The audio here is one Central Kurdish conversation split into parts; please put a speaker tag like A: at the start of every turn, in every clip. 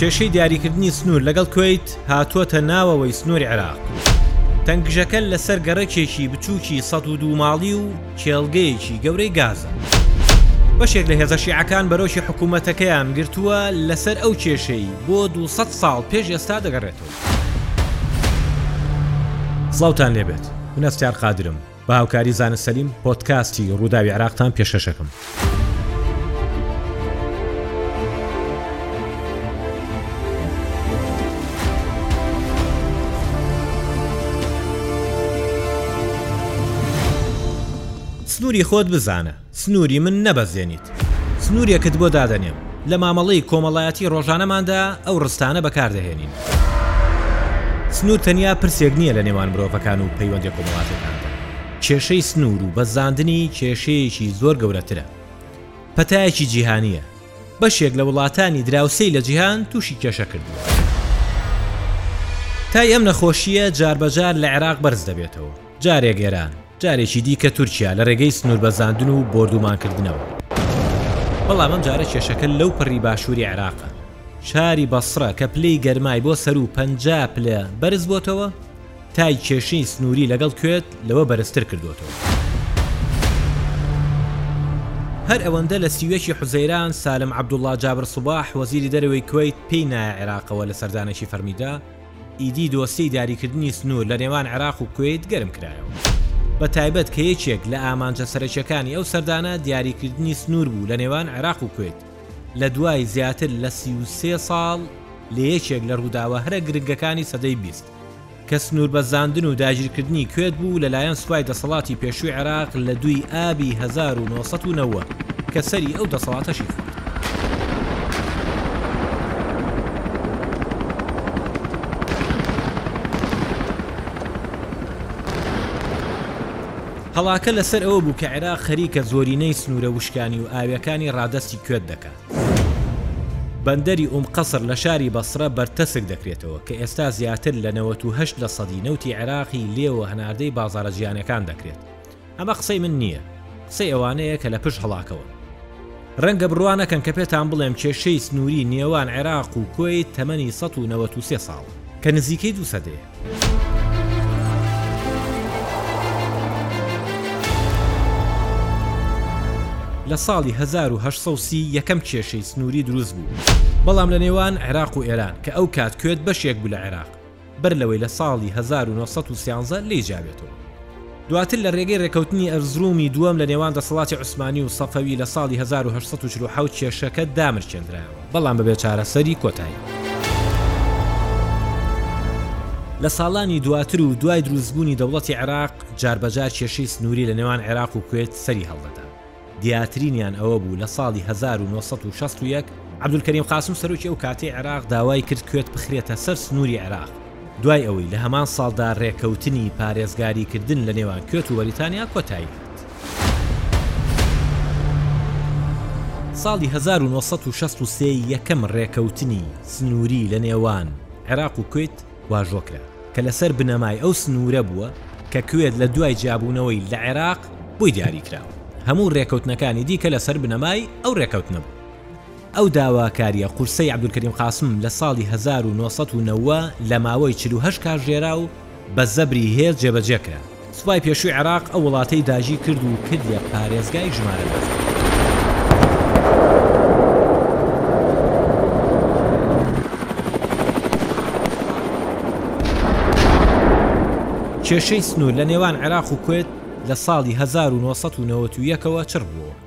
A: کێشەی دیاریکردنی سنوور لەگەڵ کویت هاتووەتە ناوەوەی سنووری عێراق تەنگژەکە لەسەر گەڕەکێکی بچووکی ١٠٢ ماڵی و کێڵگەیەکی گەورەی گازە بەشێک لە هێزە شیعەکان بەرۆکی حکوومەتەکەیان گرتووە لەسەر ئەو کێشەی بۆ 200 ساڵ پێش ئێستا دەگەڕێتەوە سڵاوتان لێبێت من ئەستێار قادرم بە هاوکاری زانست سەلیم پۆدکاستی ڕووداوی عێراقتان پێشکەشەکەم. سنووری خۆت بزانە. سنووری من نەبەزێنیت سنوورێکت بۆ دادەنێم. لە مامەڵەی کۆمەڵایەتی ڕۆژانەماندا ئەو ڕستانە بەکار دەهێنین. سنوور تەنیا پرسێک نییە لە نێوان مرۆڤەکان و پەیوەندیە کۆمەڵاتیەکاندا. کێشەی سنوور و بەزاندنی کێشەیەکی زۆر گەورەترە. پەتایەکی جیهانییە. بەشێک لە وڵاتانی دراوسێی لە جیهان تووشی کێشە کردووە. تای ئەم نەخۆشییە جاربەجار لە عێراق بەرز دەبێتەوە. جارێک ئێران، جارێکی دیکە تورکیا لە رێگەی سنووربەزاندن و بۆردوومانکردنەوە. بەڵام ئەم جارە کێشەکە لەو پەڕی باشووری عێراقە. شاری بەسڕە کە پلەی گەرمای بۆ سەروو پەنجا پلە بەرزبۆتەوە، تای کێشەی سنووری لەگەڵ کوێت لەوە بەرزتر کردۆتەوە. هەر ئەوەندە لە سی و یەکی حوزەیران سالم عەبدوڵڵا جابر سوباح وەزیری دەرەوەی کوەیت پێی نایە عێراقەوە لە سەردانێکی فەرمیدا، ئیدی دۆسیەی دیاریکردنی سنوور لە نێوان عێراق و کوەیت گەرم کرایەوە بە تایبەت کە یەکێک لە ئامانجە سەرەکیەکانی ئەو سەردانە دیاریکردنی سنوور بوو لە نێوان عێراق و کوەیت لە دوای زیاتر لە سی و سێ ساڵ لە یەکێک لە ڕووداوە هەرە گرنگەکانی سەدەی بیست کە سنووربەزاندن و داگیرکردنی کوێت بوو لە لایەن سوپای دەسەڵاتی پێشووی عێراق لە دووی ئابی هەزار و نۆ سەد و نەوەد کە سەری ئەو دەسەڵاتەشی خورد. هەڵاکە لەسەر ئەوە بوو کە عێراق خەریکە زۆرینەی سنوورە وشکانی و ئاوییەکانی ڕادەستی کوێت دەکات. بەندەری ئوم قەسر لە شاری بەسرە بەرتەسک دەکرێتەوە، کە ئێستا زیاتر لە نەوەت و هەشت لەسەدی نەوتی عێراقی لێوە هەناردەی بازاڕە جیهانییەکان دەکرێت. ئەمە قسەی من نییە، قسەی ئەوانەیە کە لە پشت هەڵاکەوەن. رەنگە بڕوا نەکەن کە پێتان بڵێم کێشەی سنووری نێوان عێراق و کوەیت تەمەنی سەد و نەوەت و سێ ساڵە، کە نزیکەی دوو سەدەیە. لە ساڵی هەزار و هەشت سەد و سی یەکەم کێشەی سنووری دروست بوو، بەڵام لە نێوان عێراق و ئێران، کە ئەو کات کوێت بەشێک بوو لە عێراق، بەر لەوەی لە ساڵی هەزار و نۆ سەد و سیانزە لێی جیابێتەوە. دواتر لە رێگەی رێکەوتنی ئەرزرومی دووەم لە نێوان دەسەڵاتی عوسمانی و سەفەوی لە ساڵی هەزار و هەشت سەد و چل و حەوت کێشەکە دامرکێندرایەوە، بەڵام بەبێ چارەسەری کۆتایی. لە ساڵانی دواتر و دوای دروستبوونی دەوڵەتی عێراق جاربەجار کێشەی سنووری لە نێوان عێراق و کوێت سەری هەڵدەدا. دیارترینیان ئەوە بوو لە ساڵی هەزار و نۆ سەد و شەست و یەک عەبدولکەریم قاسم سەرۆکی ئەو کاتەی عێراق داوای کرد کوێت بخرێتە سەر سنووری عێراق دوای ئەوەی لە هەمان ساڵدا رێککەوتنی پارێزگاریکردن لە نێوان کوێت و بەریتانیا کۆتایی هات. ساڵی هەزار و نۆ سەد و شەست و سێ یەکەم رێککەوتنی سنووری لە نێوان عێراق و کویت واژۆ کرا کە لەسەر بنەمای ئەو سنوورە بووە کە کوێت لە دوای جیابوونەوەی لە عێراق بۆی دیاری کراوە هەموو رێکەوتنەکانی دیکە لەسەر بنەمای ئەو رێکەوتنە بوو. ئەو داواکارییە قورسەی عەبدولکەریم قاسم لە ساڵی هەزار و نۆ سەد و نەوە لە ماوەی چل و هەشت کاژێرا و بە زەبری هێز جێبەجێ کرا. سوپای پێشووی عێراق ئەو وڵاتەی داگیر کرد و کردیە پارێزگای ژمارە کێشەی سنوور لە نێوان عێراق و کوێت لە ساڵی هەزار و نۆ سەد و نەوەت و یەک ەوە چڕ بووەوە.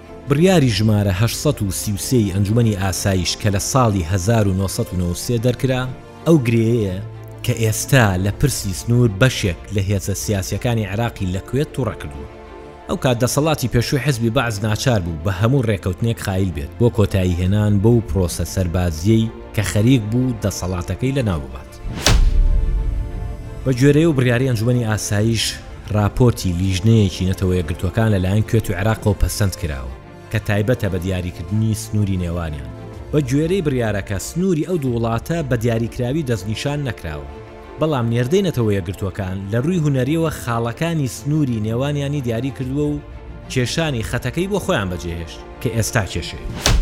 A: بڕیاری ژمارە هەشت سەد و سی و سێ ی ئەنجومەنی ئاسایش کە لە ساڵی هەزار و نۆ سەد و نەوەد و سێ دەرکرا، ئەو گرێیەیە کە ئێستا لە پرسی سنوور بەشێک لە هێزە سیاسییەکانی عێراقی لە کوێت توڕە کردووە. ئەو کات دەسەڵاتی پێشووی حزبی بەعس ناچار بوو بە هەموو رێکەوتنێک قایل بێت بۆ کۆتایی هێنان بەو پرۆسە سەربازییەی کە خەریک بوو دەسەڵاتەکەی لەناو ببات. بە گوێرەی و بڕیاری ئەنجومەنی ئاسایش ڕاپۆرتی لیژنەیەکی نەتەوە یەکگرتووەکان لە لایەن کوێت و عێراقەوە پەسەند کراوە کە تایبەتە بە دیاریکردنی سنووری نێوانیان بە گوێرەی بڕیارەکە سنووری ئەو دوو وڵاتە بە دیاریکراوی دەستنیشان نەکراوە بەڵام نێردەی نەتەوە یەکگرتووەکان لە ڕووی هونەرییەوە خاڵەکانی سنووری نێوانیانی دیاری کردووە و کێشانی خەتەکەی بۆ خۆیان بەجێهێشت. کە ئێستا کێشەیە و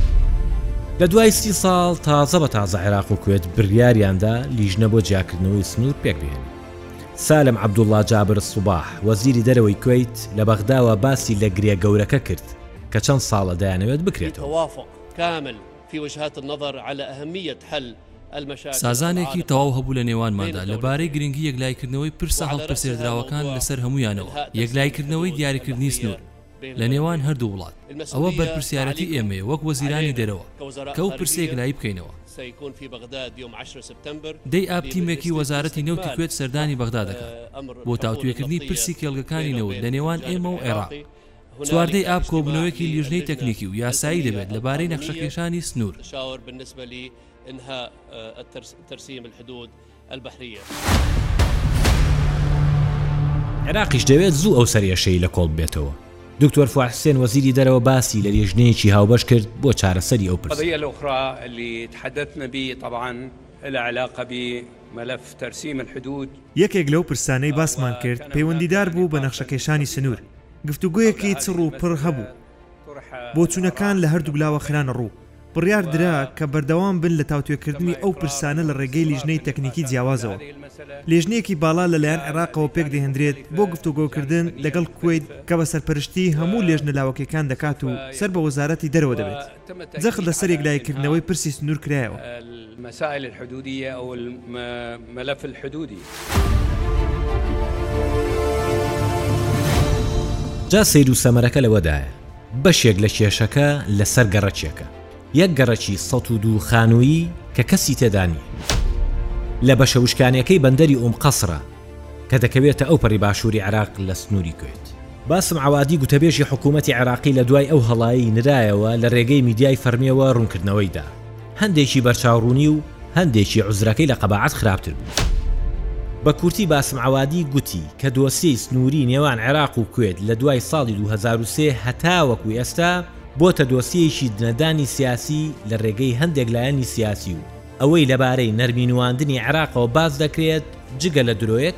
A: لە دوای سی ساڵ تازە بە تازە عێراق و کوێت بریاریان دا لیژنە بۆ جیاکردنەوەی سنوور پێک بهێنن. سالم عەبدوڵڵا جابر سوباح، وەزیری دەرەوەی کوەیت لە بەغداوە باسی لە گرێ گەورەکە کرد کە چەند ساڵە دەیانەوێت بکرێتەوە.
B: سازانێکی تەواو هەبوو لە نێوانماندا لەبارەی گرنگی یەکلاییکردنەوەی پرسە هەڵپرسێردراوەکان لەسەر هەموویانەوە، یەکلاییکردنەوەی دیاریکردنی سنوور، لە نێوان هەردوو وڵات. ئەوە بەرپرسیارەتی ئێمەیە وەک وەزیرانی دەرەوە کە ئەو پرسە یەکلایی بکەینەوە. دەی ئاب تیمێکی وەزارەتی نەوتی کوێت سەردانی بەغدا دەکات بۆ تاوتوێکردنی پرسی کێڵگەکانی نەوت لە نێوان ئێمە و عێراق. چواردەی ئاب کۆبوونەوەیەکی لیژنەی تەکنیکی و یاسایی دەبێت لەبارەی نەخشەکێشانی سنوور.
C: البحریە.
A: عێراقیش دەوێت زوو ئەو سەرئێشەی لە کۆڵ ببێتەوە. دکتۆر فواد حسێن وەزیری دەرەوە باسی لە لێژنەیەکی هاوبەش کرد بۆ چارەسەری ئەو پرسە.
D: القضیە الاخرا اللە تحدثنا به طبعا لە علاقە بی ملف ترسیم الحدود.
E: یەکێک لەو پرسانەی باسمان کرد پەیوەندیدار بوو بە نەخشەکێشانی سنوور، گفتوگۆیەکی چڕ و پڕ هەبوو، بۆچوونەکان لە هەردووک لاوە خرانە ڕوو، بڕیار درا کە بەردەوام بن لە تاوتوێکردنی ئەو پرسانە لە ڕێگەی لیژنەی تەکنیکی جیاوازەوە. لێژنەیەکی باڵا لەلایەن عێراقەوە پێکدەهێندرێت بۆ گفتوگۆکردن لەگەڵ کوەیت کە بە سەرپەرشتیی هەموو لێژنە لاوەکیەکان دەکات و سەر بە وەزارەتی دەرەوە دەبێت. جەخت لەسەر یەکلاییکردنەوەی پرسی سنوور کرایەوە.
D: المسائل الحدودية أو الملف الحدودي.
A: جا سەیر و سەمەرەکە لەوەدایە بەشێک لە کێشەکە لەسەر گەڕەکێکە، یەک گەڕەکی سەد و دوو خانوویی کە کەسی تێدا نییە لە بەشە وشکانییەکەی بەندەری ئوم قەسرە کە دەکەوێتە ئەوپەڕی باشووری عێراق لە سنووری کوێت. باسم عەوادی گوتەبێژی حکوومەتی عێراقی لە دوای ئەو هەڵایەی نرایەوە لە رێگەی میدیای فەرمییەوە روونکردنەوەی دا. هەندێکی بەرچاوڕوونی و هەندێکی عوزرەکەی لە قەباعەت خراپتر بوو. بە کورتی باسم عەوادی گوتی کە دۆسیەی سنووری نێوان عێراق و کوێت لە دوای ساڵی دوو هەزار و سێ هەتاوەکو ئێستا بۆتە دۆسیەیەکی دنەدانی سیاسی لە رێگەی هەندێک لایەنی سیاسی و ئەوەی لەبارەی نەرمی نواندنی عێراقەوە باس دەکرێت جگە لە درۆیەک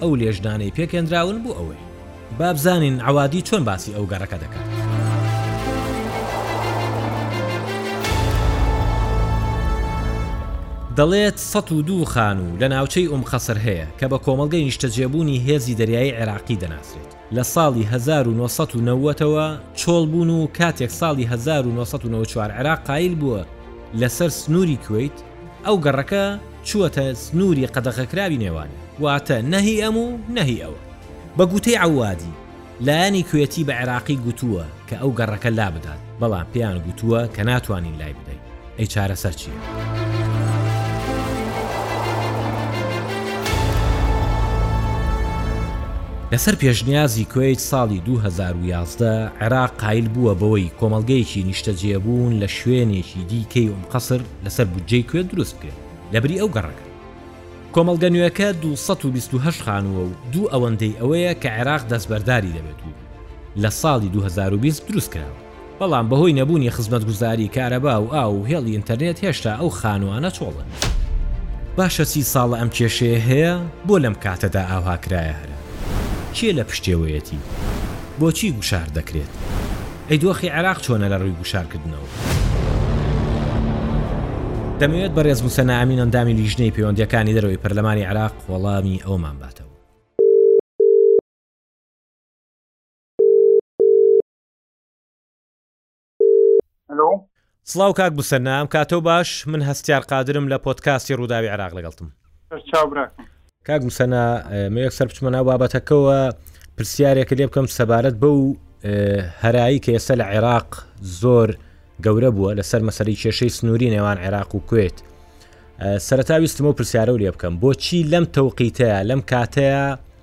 A: ئەو لێژنانەی پێکهێنراون بۆ ئەوەی بابزانین عوادی چۆن باسی ئەو گەڕەکە دەکات. دەڵێت سە و دوو خان و لە ناوچەی ئوم قەسر هەیە کە بە کۆمەلگەی نیشتەجێبوونی هێزی دەریایی عێراقی دەناسرێت لە ساڵی 1990ەوە چۆڵ بوون و کاتێک ساڵی 1994 عێراق قایل بووە لەسەر سنووری کویت ئەو گەڕەکە چووەتە سنووری قەدەغەکراوی نێوان، واتە نە هی ئەم و نە هی ئەوە. بە گوتەی عەوادی، لایەنی کوێتی بە عێراقی گوتووە کە ئەو گەڕەکە لابدات، بەڵام پێیان گوتووە کە ناتوانین لای بدەین. ئەی چارەسەر چییە؟ لەسەر پێشنیازی کوەیت ساڵی دوو هەزار و یازدە عێراق قایل بووە بەوەی کۆمەڵگەیەکی نیشتەجێبوون لە شوێنێکی دیکەی ئوم قەسر لەسەر بودجەی کوێ دروست بکرێت لەبری ئەو گەڕەکە. کۆمەڵگە نوێکە دوو سەد و بیست و هەشت خانووە و دوو ئەوەندەی ئەوەیە کە عێراق دەستبەرداری دەبێت و لە ساڵی دوو هەزار و بیست دروست کراوە، بەڵام بەهۆی نەبوونی خزمەتگوزاری کارەبا و ئاو و هێڵی ئینتەرنێت هێشتا ئەو خانووانە چۆڵن. باشە چی ساڵە ئەم کێشەیە هەیە؟ بۆ لەم کاتەدا ئاوها کرایە هەرە؟ کێ لە پشتێوەیەتی؟ بۆچی گوشار دەکرێت؟ ئەی دۆخی عێراق چۆنە لە ڕووی گوشارکردنەوە؟ دەمەوێت بەڕێز موسەنا ئەمین ئەندامی لیژنەی پەیوەندییەکانی دەرەوەی پەرلەمانی عێراق وەڵامی ئەومان باتەوە. سڵاو کاک بوسەننا ئەم کاتەو باش من هەستیار قادرم لە پۆدکاستی ڕوداوی عێراق لەگەڵتم. سەر چاو براکەم. کاک موسەنا من یەکسەر بچمە ناو بابەتەکەوە پرسیارێکە لێ بکەم سەبارەت بەو هەرایی کە ئێستا لە عێراق زۆر گەورە بووە لەسەر مەسەری کێشەی سنووری نێوان عێراق و کوێت سەرتاویستمە و پرسیارە و لێ بکەم بۆچی لەم تەوقیتەیە لەم کاتەیە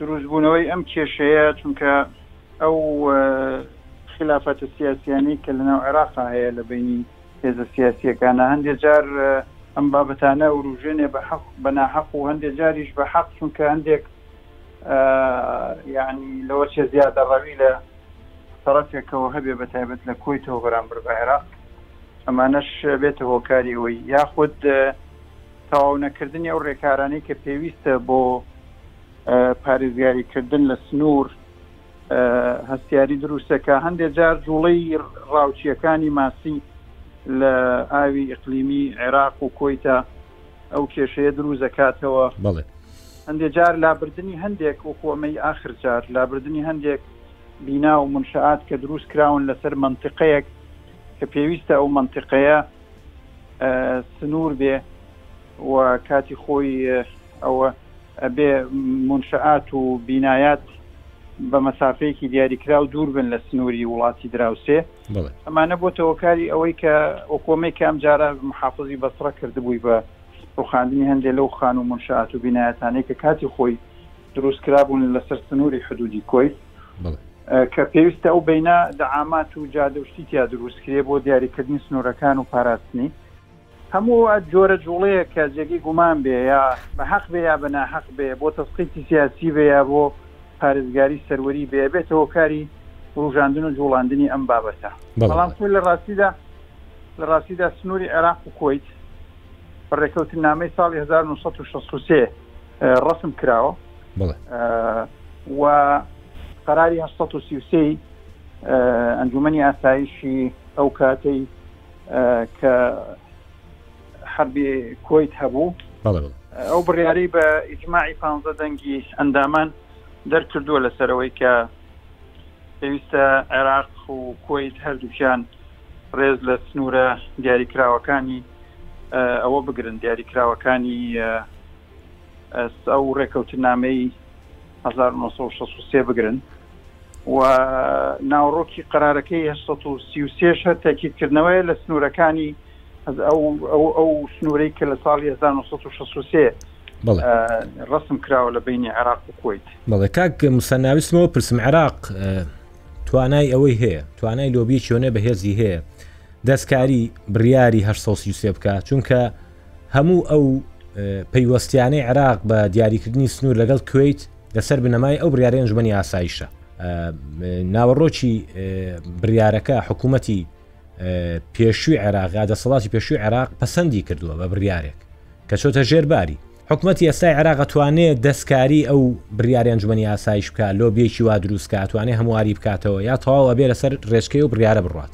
F: دروستبوونەوەی ئەم کێشەیە، چونکە ئەو خیلافاتە سیاسیانەی کە لەناو عێراقا هەیە لە بینی هێزە سیاسیەکانە هەندێ جار ئەم بابەتانە وروژێنێ بە حەق بە ناحەق و هەندێ جاریش بە حەق چونکە هەندێک یعنی لەوە چێ زیادە ڕەوی لە تەرەفێکەوە هەبێ بە تایبەت لە کۆیتەوە بەرامبەر بە عێراق ئەمانەش بێتە هۆکاری ئەوەی یاخود تەواو نەکردنی ئەو ڕێکارانەی کە پێویستە بۆ پارێزگاریکردن لە سنوور هەستیاری دروستەکە هەندێک جار جوڵەی ڕاوچیەکانی ماسی لە ئاوی ئەقلیمی عێراق و کۆیتە ئەو کێشەیە دروست دەکاتەوە
A: بڵێ
F: هەندێک جار لابردننی هەندێک وەکۆمەی ئاخر جار لابردننی هەندێک بینا و منشعات کە دروست کراون لەسەر منتیقەیەک کە پێویستە ئەو منتیقەیە سنوور بێ و کاتی خۆی ئەوە ئەبێ مونشەئات و بینایات بە مەسافەیەکی دیاریکراو دوور بن لە سنووری وڵاتی دراوسێ ئەمانە بۆ تەوەکاری ئەوەی کە ئۆکۆمەی کام جارە محافزی بەسڕە کردبووی بە ڕوخاندنی هەندێک لەو خان و منشات و بینایەتانەی کە کاتی خۆی دروست کرابوون لەسەر سنووری حدودی کۆی کە پێویستە ئەو بینە دەعامات و جادەشتی تیا دروستکرێ بۆ دیاریکردنی سنوورەکان و پاراستنی هەموو جۆرە جوڵەیەک کە جێگەی گومان بێ یا بە هەق بێ یا بە ناهەق بێ بۆ تەسقیتی سیاسی بێ یا بۆ پارێزگاری سەروەری بێ ئەبێتە هۆکاری وروژاندن و جوڵاندنی ئەم بابەتە بەڵام خۆی لە ڕاستیدا لە ڕاستیدا سنووری عێراق و کوەیت بە ڕێکەوتننامەی ساڵی 1963 ڕەسم کراوە و قەراری 1930 ئەنجومەنی ئاسایشی ئەو کاتەی کە حربی کویت هەبوو ئەو بڕیاری بە ئیجمماعی پ دەنگی ئەندامان دەرکردووە لەسەرەوەی کە پێویستە عێراق و کویت هەردووکیان ڕێز لە سنوورە دیاریکراوەکانی ئەوە بگرن دیاریکراوەکانی ئەو ڕێکەوتنامەی هەزار و نۆ سەد و شەست و سێ بگرن و ناوڕۆکی قەرارەکەی هەشت سەد و سی و سێ شە تاکیدکردنەوەیە لە سنوورەکانی هەز- ئەو- ئەو ئەو سنوورەی کە لە ساڵی 1963 بەڵێ ە، ڕەسم کراوە لە بینی عێراق و کوەیت.
A: بەڵێ کاک موسا ناویستمەوە پرسم عێراق ە، توانای ئەوەی هەیە توانای لۆبیەکی ئەونە بەهێزی هەیە دەستکاری بڕیاری هەشت سەد و سی و سێ بکا چونکە هەموو ئەو پەیوەستیانەی عراق بە دیاریکردنی سنوور لەگەڵ کویت لەسەر بنەمای ئەو بریارە ئەنجومەنی ئاسایشە ناوەڕۆکی بریارەکە حکوومەتی پێشووی عێراقا دەسەڵاتی پێشووی عێراق پەسەندی کردووە بە بریارێک کە چۆتە ژێرباری حکوومەتی ئێستای عێراق توانێت دەستکاری ئەو بریارە ئەنجومەنی ئاسایش بکە لۆبیەکی وا دروستکاتوانێ هەمواری بکاتەوە یا تەواو ئەبێ لەسەر ڕێچکەی و بریارە بڕات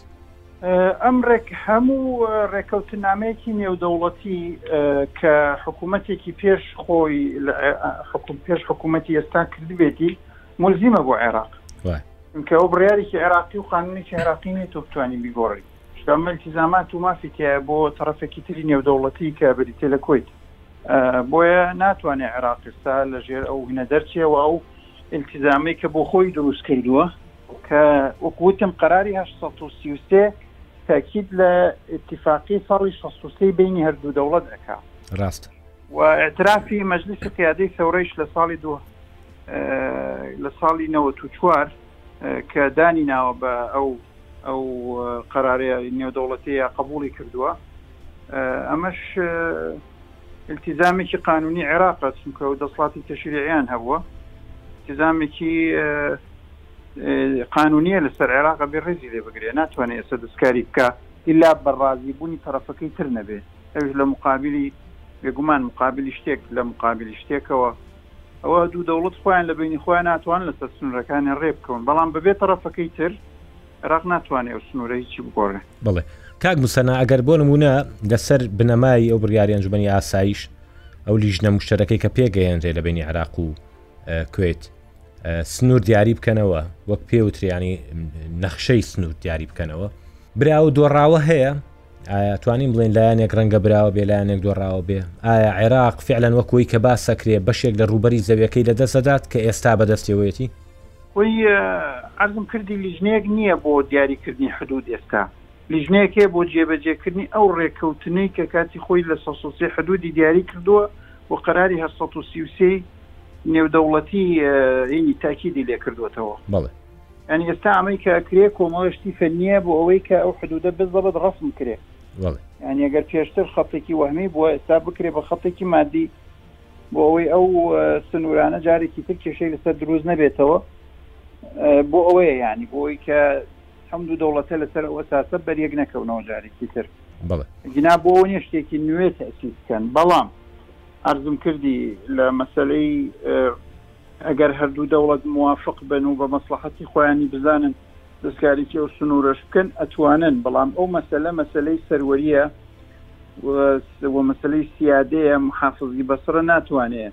F: ئەم ڕێک هەموو ڕێکەوتنامەیەکی نێودەوڵەتی کە حکوومەتێکی پێش خۆی حکوم پێش حکوومەتی ئێستا کردبێتی ملزیمە بۆ عێراق کە ئەو بڕیارێکی عێراقی و قانونێکی عێراقی نیە تۆ بتانی بیگۆڕی شتامەلتیزامات و مافی تایە بۆ تەرەفێکی تری نێودەوڵەتی کە بریتێ لە کۆیت بۆیە ناتوانێت عێراقستا لە ژێر ئەو هینە دەرچێەوە ئەو التیزامی کە بۆ خۆی دروست کردووە کە وەکو وتم قەراری هەشت سەد و سی و سێ تەئکید لە ئیتیفاقی ساڵی شەست و سێی بەینی هەردوو دەوڵەت ئەکا.
A: ڕاستە.
F: و ئیعترافی مەجلیسی قیادەی سەورەیش لە ساڵی دوو لە ساڵی نەوەت و چوار کە دانی ناوە بە ئەو ئەو قەرارەیە نێودەوڵەتیە قەبووڵی کردووە. ئەمەش ئیلتیزامێکی قانوونی عێراقە چونکە ئەو دەسڵاتی تەشریعیان هەبووە. ئیلتیزامێکی قانونیە لەسەر عێراق ئەبێ ڕێزی لێ بگرێ ناتوانێ ئێستا دەستکاری بکا ئیلا بە ڕازی بوونی تەڕەفەکەی تر نەبێ ئەویش لە موقابیلی بێگومان موقابیلی شتێک لە موقابیلی شتێکەوە ئەوە دوو دەوڵەت خۆیان لە بینی خۆیان ناتوان لەسەر سنوورەکانیان ڕێ بکەون بەڵام بەبێ تەڕەفەکەی تر عێراق ناتوانێ ئەو سنوورە هیچی بگۆڕێ
A: بڵێ کاک مسەنا ئەگەر بۆ نمونە لەسەر بنەمای ئەو بڕیاری ئەنجومی ئاسایش ئەو لیژنە مشتەرەکەی کە پێگەیەنرێ لە بینی عراق و کوێت سنوور دیاری بکەنەوە وەک پێوتریانی نەخشەی سنوور دیاری بکەنەوە برا و دۆڕاوە هەیە توانین بڵێن لایەنێک ڕەنگە براوە بێ لایەنێک دۆڕاوە بێ ئایا عێراق فعلەن وەکوی کە باسەکرێ بەشێک لە ڕوبەری زەویەکەی لە دەسەدات کە ئێستا بەدەستێوەیەتی
F: وی ئەرزم کردی لیژنەیەک نییە بۆ دیاریکردنی حدود ئێستا لیژنەیەک هەیە بۆ جێبەجێکردنی ئەو ڕێککەوتنەی کە کاتی خۆی لە سەسوسی حدودی دیاری کردووە و قەراری هە سە و سی و سێ نێودەوڵەتیی تاکیدی لێ کردووەتەوە.
A: بەڵێ.
F: یانی ئێستا ئەمەی کە کرێ کۆمەڵە شتی فەنییە بۆ ئەوەی کە ئەو حدوودە بزەبت ڕەسم کرێ. بەڵێ. یانی ئەگەر پێشتر خەتێکی وەهمی بووە، ئێستا بکرێ بە خەتێکی مادی بۆ ئەوەی ئەو سنوورانە جارێکی تر کێشەی لەسەر دروست نەبێتەوە. بۆ ئەوەیە یانی بۆ ئەوەی کە هەم دوو دەوڵەتە لەسەر ئەو ئەساسە بەریەک نەکەونەوە جارێکی تر. بەڵێ. جناب بۆ ئەوە نییە شتێکی نوێ تەئسیس بکەن، بەڵام. عەرزم کردی لە مەسەلەی ئەگەر هەردوو دەوڵەت موافق بن و بە مەسلحەتی خۆیانی بزانن دەستکاریی ئەو سنوورەش بکەن ئەتوانن بەڵام ئەو مەسەلە مەسلەی سەروەریە و مەسلەی سیادەیە محافزی بەسرە ناتوانێ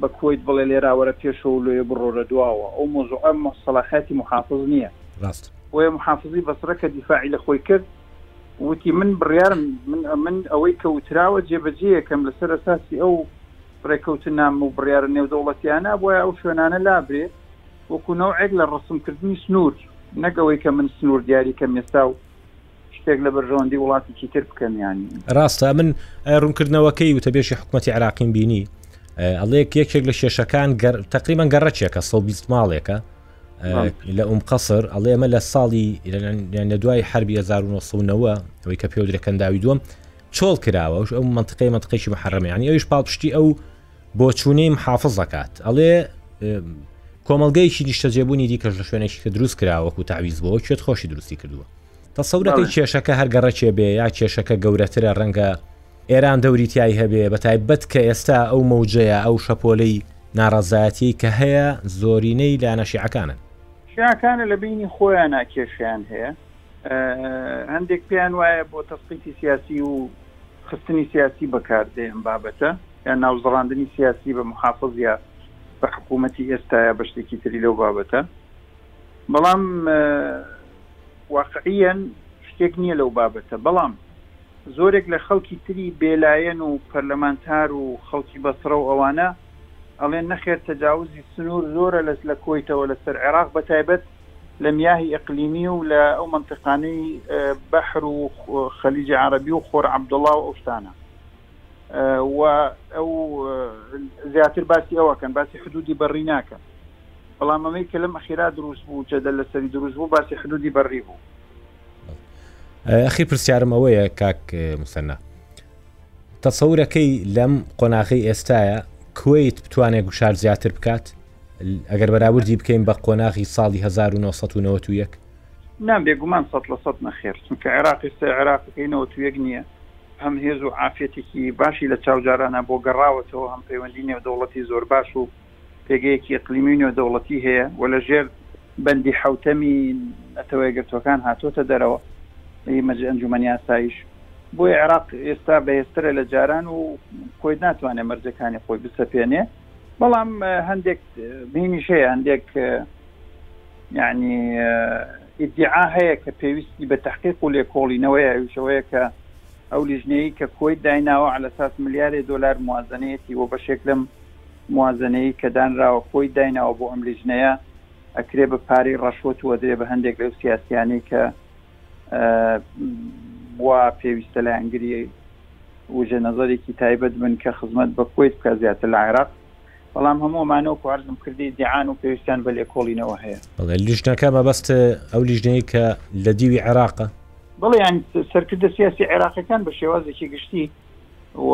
F: بە کوەیت بڵێ لێراوەرە پێشەوە لۆیە بڕۆرە دواوە ئەو مۆزوعە سەڵاحەتی محافز نییە.
A: ڕاست.
F: بۆیە محافزی بەسرە کە دیفاعی لە خۆی کرد وتی، من بڕیارم، من ئەوەی کە وتراوە جێبەجێ ئەکەم، لەسەر ئەساسی ئەو ڕێکەوتننامە و بڕیارە نێودەوڵەتییانە، بۆیە ئەو شوێنانە لابرێ، وەکو نەوعێک لە ڕەسمکردنی سنوور، نەک ئەوەی کە من سنوور دیاری کەم ئێستا و شتێک لە بەرژەوەندی وڵاتێکی تر بکەم یانی.
A: ڕاستە ئەمن ڕوونکردنەوەکەی وتەبێژی حکومەتی عێراقیم بینی، ئەڵێ یەکێک لە کێشەکان تەقریبەن گەڕەکێکە، سەد و بیست ماڵێکە، لە ئوم قەسر ئەڵێ ئەمە لە ساڵی لە دوای حربی 1990 ئەوەی کە پێو درەکەنداوی دووەم چۆڵ کراوەش ئەو منطقەی منطقێکی محرمەیانی ئەوش پاڵپشتی ئەو بۆچوونەی محافظ دەکات ئەڵێ کۆمەلگەیەکی نیشتەجێبوونی دیکەش لە شوێنێکی کە دروست کراوەکو تاویز بۆ چێت خۆشی دروستی کردووە تەسەورەکەی کێشەکە هەرگەڕەکێ بێ یا کێشەکە گەورەترە ڕەنگە ئێران دەوری تیای هەبێ بە تایبەت کە ئێستا ئەو مەوجەیە ئەو شەپۆلەی ناڕەزایەتیەی کە هەیە زۆرینەی لایەنە شیعەکانن.
F: شیعەکانە لە بەینی خۆیانا کێشەیان هەیە هەندێک پێیان وایە بۆ تەسقیفی سیاسی و خستنی سیاسی بەکار دێ ئەم بابەتە یان ناوزڕاندنی سیاسی بە محافز یا بە حکوومەتی ئێستا یا بە شتێکی تری لەو بابەتە بەڵام واقعیەن شتێک نییە لەو بابەتە بەڵام زۆرێک لە خەڵکی تری بێلایەن و پەرلەمانتار و خەڵکی بەسڕە و ئەوانە ئەڵێن نەخێر تەجاوزی سنوور زۆرە لە لە کۆیتەوە لە سەر عێراق بە تایبەت لە میاهی ئیقلیمی و لە ئەو مەنتیقانەی بەحر و خلیجی عەڕەبی و خۆر عەبدوڵا و ئەو شتانە و ئەو زیاتر باسی ئەو ئەکەن باسی حدودی بەڕی ناکەن بەڵام ئەمەی کە لەم ئەخیرا دروست بوو جەدەل لەسەری دروست بوو باسی حدودی بەڕی بوو
A: ئەخی پرسیارم ئەوەیە کاک مسەنە تەسەورەکەی لەم قۆناغی ئێستاە کویت بتوانێت گوشار زیاتر بکات ئەگەر بەراوردی بکەین بە قۆناغی ساڵی 1991
F: نام بێگومان سە لە سە نەخێر چونکە عێراقی سێ عێراقەکەی نەوە توێک نییە هەم هێز و عافەتێکی باشی لە چاوجارانە بۆ گەڕاوەتەوە هەم پەیوەندی نێودەوڵەتی زۆر باش و پێگەیەکی ئیقلیمی و نێودەوڵەتی هەیە و لە ژێر بەندی حەوتەمی نەتەوە یەکگرتووەکان هاتووەتە دەرەوە، ی ئەنجوومەنی ئاسایش. بۆیە عێراق ئێستا بەهێزترە لە جاران و خۆی ناتوانێت مەرجەکانی خۆی بسەپێنێ، بەڵام هەندێک بینیش هەیە، هەندێک یانی ئیدیعا هەیە کە پێویستی بە تەحقیق و لێکۆڵینەوەیە، ئەویش ئەوەیە کە ئەو لیژنەیەی کە کوەیت دایناوە عەلەساس ملیارێ دۆلار موازەنەیەتی و بەشێک لەم موازەنەیی کە دانراوە خۆی دایناوە بۆ ئەم لیژنەیە ئەکرێ بە پارەی ڕەشوەت و ئەدرێ بە هەندێک لەو سیاسیانەی کە وا پێویستە لایەنگری وجە نەزەرێکی تایبەت بن کە خزمەت بە کوەیت بکە زیاتر لە عێراق بەڵام هەموو ئەمانەوە کوارزم کردی دیعان و پێویستیان بە لێکۆڵینەوە هەیە
A: بەڵێ لیژنەکە مەبەست ئەو لیژنەیە کە لە دیوی عێراقە
F: بڵێ یان سەرکردە سیاسی عێراقیەکان بە شێوازێکی گشتی و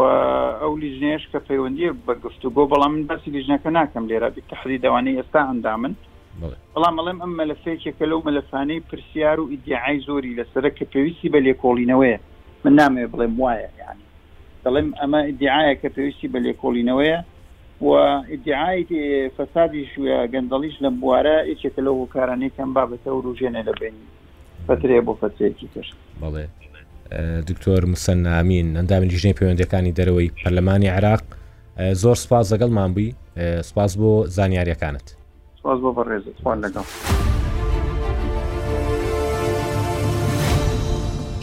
F: ئەو لیژنەیەش کە پەیوەندیە بە گفتوگۆ بەڵام من باسی لیژنەکە ناکەم لێرە بیتەحری دەوانەی ئێستا ئەندامن بەڵام ئەڵێم ئەم مەلەفێکێکە لەو مەلەفانەی پرسیار و ئیدعای زۆری لەسرە کە پێویستی بە لێکۆڵینەوەیە من نامێ بڵێم وایە یعنی دەڵێم ئەمە ئیدعاە کە پێویستی بە لێکۆڵینەوەیە و ئیدعای فەسادیش گەندەڵیش لەم بوارە یەکێکە لەو هۆکارانەی کەم بابەتە وروژێنێ لە بینی فترەیە بۆ فترەیەکی تر.
A: بەڵێ دکتۆر مسەننا ئەمین ئەندامی لیژنەی پەیوەندەکانی دەرەوەی پەرلەمانی عێراق زۆر سپاس لەگەڵمان بووی سپاس بۆ زانیاریەکانت
F: سپاس بۆ بەڕێزت خوان لەگەڵ.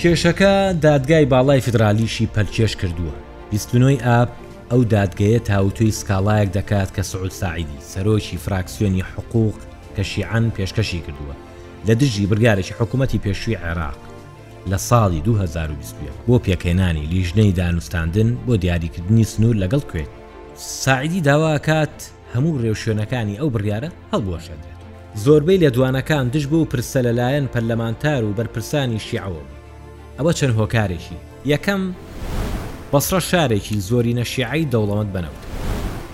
A: کێشەکە دادگای باڵای فیدرالیشی پەلکێش کردووە 29 ئاب ئەو دادگەیە تاوتوی سکاڵایەک دەکات کە سعود ساعیدی سەرۆکی فراکسیۆنی حقوق کە شیعان پێشکەشی کردووە لە دژی بڕیارێکی حکوومەتی پێشووی عێراق لە ساڵی دوو هەزار و بیست و یەک بۆ پێکهێنانی لیژنەی دانوستاندن بۆ دیاریکردنی سنوور لەگەڵ کوێت، ساعیدی داوا ئەکات هەموو رێوشوێنەکانی ئەو بڕیارە هەڵبوەشێندرێتەوە. زۆربەی لێدوانەکان دژ بەو پرسە لەلایەن پەرلەمانتار و بەرپرسانی شیعەوە بوو. ئەوە چەند هۆکارێکی، یەکەم، بەسڕە شارێکی زۆرینە شیعەی دەوڵەمەند بە نەوتە،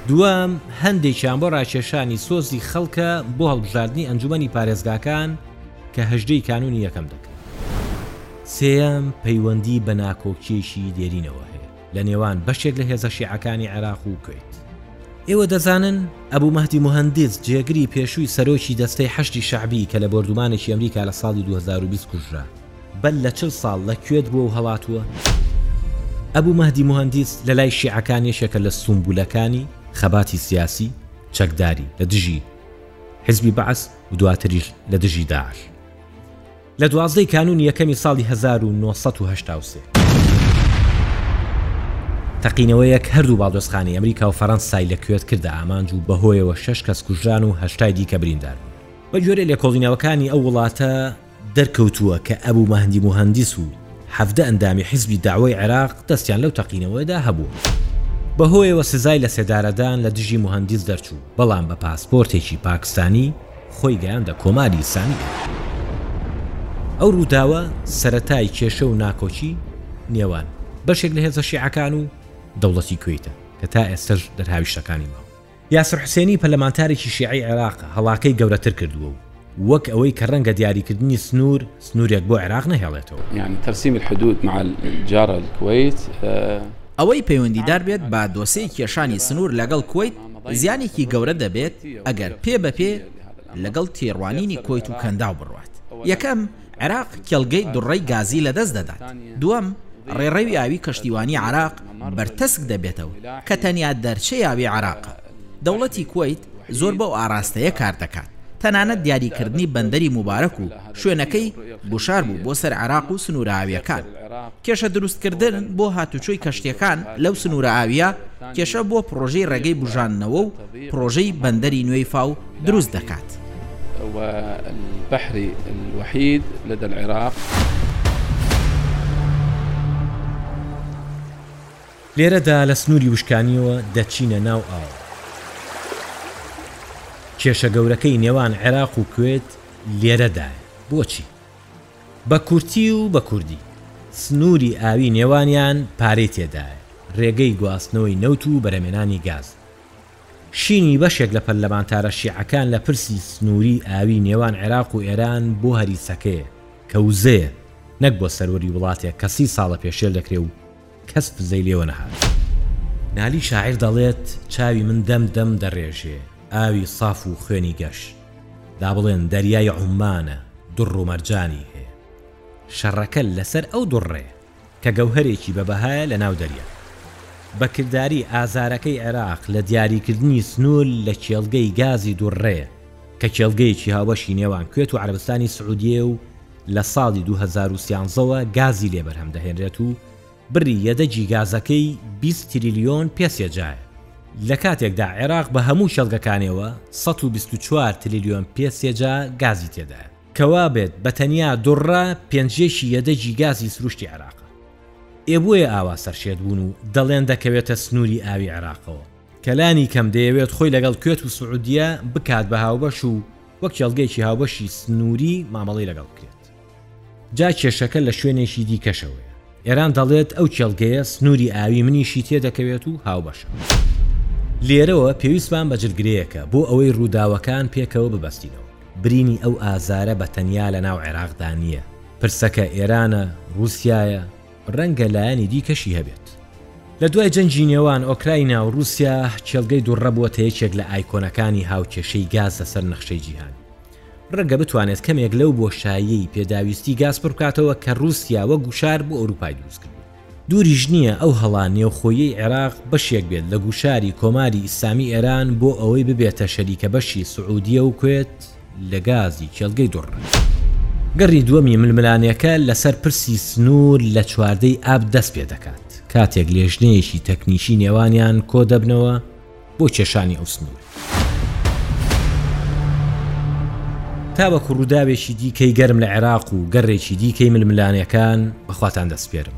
A: دووەم، هەندێکیان بۆ ڕاکێشانی سۆزی خەڵکە بۆ هەڵبژاردنی ئەنجومەنی پارێزگاکان کە هەژدەی کانونی یەکەم دەکرێت، سێیەم، پەیوەندی بە ناکۆکییەکی دێرینەوە هەیە. لە نێوان بەشێک لە هێزە شیعەکانی عێراق و کوەیت. ئێوە دەزانن ئەبو مەهدی موهەندیس جێگری پێشووی سەرۆکی دەستەی حەشدی شەعبی کە لە بۆردومانێکی ئەمریکا لە ساڵی دوو هەزار و بیست کوژرا، بەر لە چل ساڵ لە کوێت بووە و هەڵاتووە؟ ئەبو مەهدی موهەندیس لە لای شیعەکان یەکێکە لە سومبولەکانی خەباتی سیاسی چەکداری لە دژی حیزبی بەعس و دواتریش لە دژی داعش. لە دوازدە ی کانوونی یەکەمی ساڵی هەزار و نۆ سەد و هەشتا و سێ. تەقینەوەیەک هەردوو باڵیۆزخانەی ئەمریکا و فەرەنسای لە کوێت کردە ئامانج و بەهۆیەوە شەش کەس کوژران و هەشتای دیکە بریندار بوون. بە گوێرەی لێکۆڵینەوەکانی ئەو وڵاتە دەرکەوتووە کە ئەبو مەهدی موهەندیس و حەڤدە ئەندامی حیزبی دەعوەی عێراق دەستیان لەو تەقینەوەیەدا هەبووە. بەهۆیەوە سزای لەسێدارەدان لە دژی موهەندیس دەرچوو، بەڵام بە پاسپۆرتێکی پاکستانی خۆی گەیاندە کۆماری ئیسامیی. ئەو ڕووداوە سەرەتای کێشە و ناکۆکی نێوان بەشێک لە هێزە شیعەکان و دەوڵەتی کوەیتە کە تا ئێستەش دەرهاویشتەکانی ماون. یاسر حوسێنی پەرلەمانتارێکی شیعەی عێراق هەڵاکەی گەورەتر کردووە و وەک ئەوەی کە ڕەنگە دیاریکردنی سنوور، سنورێک بۆ عێراق نەهێڵێتەوە.
G: یانی ترسیم الحدود مع الجارە الکوەیت.
H: ئەوەی پەیوەندیدار بێت بە دۆسێی کێشانی سنور لەگەڵ کوەیت زیانێکی گەورە دەبێت ئەگەر پێ بە پێ لەگەڵ تێڕوانینی کوەیت و کەنداو بڕوات. یەکەم، عێراق کێڵگەی دڕڕەی گازی لە دەست دەدات. دوەم، ڕێڕەوی ئاوی کەشتیوانی عێراق بەرتەسک دەبێتەوە کە تەنیا دەرچەی ئاوی عێراقە. دەوڵەتی کوەیت زۆر بەو ئاراستەیە کار دەکات، تەنانەت دیاریکردنی بەندەری موبارەک و شوێنەکەی گوشار بوو بۆ سەر عێراق و سنوورە ئاوییەکان. کێشە دروستکردن بۆ هاتوچۆی کەشتییەکان لەو سنوورە ئاوییە، کێشە بۆ پڕۆژەی ڕێگەی بوژاندنەوە و پڕۆژەی بەندەری نوێی فاو دروست دەکات.
A: لێرەدا لە سنووری وشکانییەوە دەچینە ناو ئاو. کێشە گەورەکەی نێوان عێراق و کوێت لێرەدایە. بۆچی؟ بە کورتی و بە کوردی، سنووری ئاوی نێوانیان پارەی تێدایە، رێگەی گواستنەوەی نەوت و بەرهەمێنانی گاز. شینی بەشێک لە پەرلەمانتارە شیعەکان لە پرسی سنووری ئاوی نێوان عێراق و ئێران بۆ هەریسەکەیە کە وزەیە نەک بۆ سەروەری وڵاتێک کە سی ساڵە پێشێل دەکرێ و کەس فزەی لێوە نەهات. نالی شاعیر دەڵێت، چاوی من دەم دەم دەڕێژێ، ئاوی ساف و خوێنی گەش. دا بڵێن دەریای عوممانە، دڕ و مەرجانی هەیە. شەڕەکە لەسەر ئەو دڕڕەیە، کە گەوهەرێکی بە بەهایە لە ناو دەریا. بە کرداری ئازارەکەی عێراق لە دیاریکردنی سنوور لە کێڵگەی گازی دڕڕەیە، کە کێڵگەیەکی هاوبەشی نێوان کوێت و عەرەبستانی سعودیەیە و، لە ساڵی دوو هەزار و سیانزە وە گازی لێ بەرهەم دەهێنرێت و بڕی یەدەگی گازەکەی بیست تریلیۆن پێسێجایە، لە کاتێکدا عێراق بە هەموو کێڵگەکانێوە سەد و بیست و چوار تریلیۆن پێسێجا گازی تێدایە. کەوا بێت بە تەنیا دڕە پێنج یەکی یەدەگی گازی سروشتی عێراقە. ئێ بۆیە ئاوا سەرشێت بوون و دەڵێن دەکەوێتە سنووری ئاوی عێراقەوە. کە لانی کەم دەیەوێت خۆی لەگەڵ کوێت و سعودیە بکات بە هاوبەش و وەک کێڵگەیەکی هاوبەشی سنووری مامەڵەی لەگەڵ بکرێت. جا کێشەکە لە شوێنێکی دیکەشەوەیە. ئێران دەڵێت ئەو کێڵگەیە سنووری ئاویی منیشی تێدەکەوێت و هاوبەشە. لێرەوە پێویستمان بە جلگرەیەکە بۆ ئەوەی رووداوەکان پێکەوە ببەستینەوە. برینی ئەو ئازارە بە تەنیا لەناو عێراقدا نییە. پرسەکە ئێرانە، رووسیایە؟ ڕەنگە لایەنی دیکەشی هەبێت. لە دوای جەنگی نێوان ئۆکراینا و ڕووسیا، کێڵگەی دوڕە بووەتە یەکێک لە ئایکۆنەکانی هاوکێشەی گاز لەسەر نەخشەی جیهان. ڕەنگە بتوانێت کەمێک لەو بۆشاییەی پێداویستی گاز پڕ بکاتەوە کە ڕووسیا وەک گوشار بۆ ئەوروپای دروست کردووە. دووریش نییە ئەو هەڵە نێوخۆییەی عێراق بەشێک بێت لە گوشاری کۆماری ئیسلامی ئێران بۆ ئەوەی ببێتە شەریکە بەشی سعودیە و کوێت، لە گازی کێڵگەی دوڕنگ. گەڕی دووەمی ململانێکە لەسەر پرسی سنوور لە چواردەی ئاب دەست پێ دەکات، کاتێک لێژنەیەکی تەکنیکی نێوانیان کۆ دەبنەوە بۆ کێشانی ئەو سنوورە. تاوەکو ڕووداوێکی دیکەی گەرم لە عێراق و گەڕێکی دیکەی ململانێکان، بەخواتان دەسپێرم.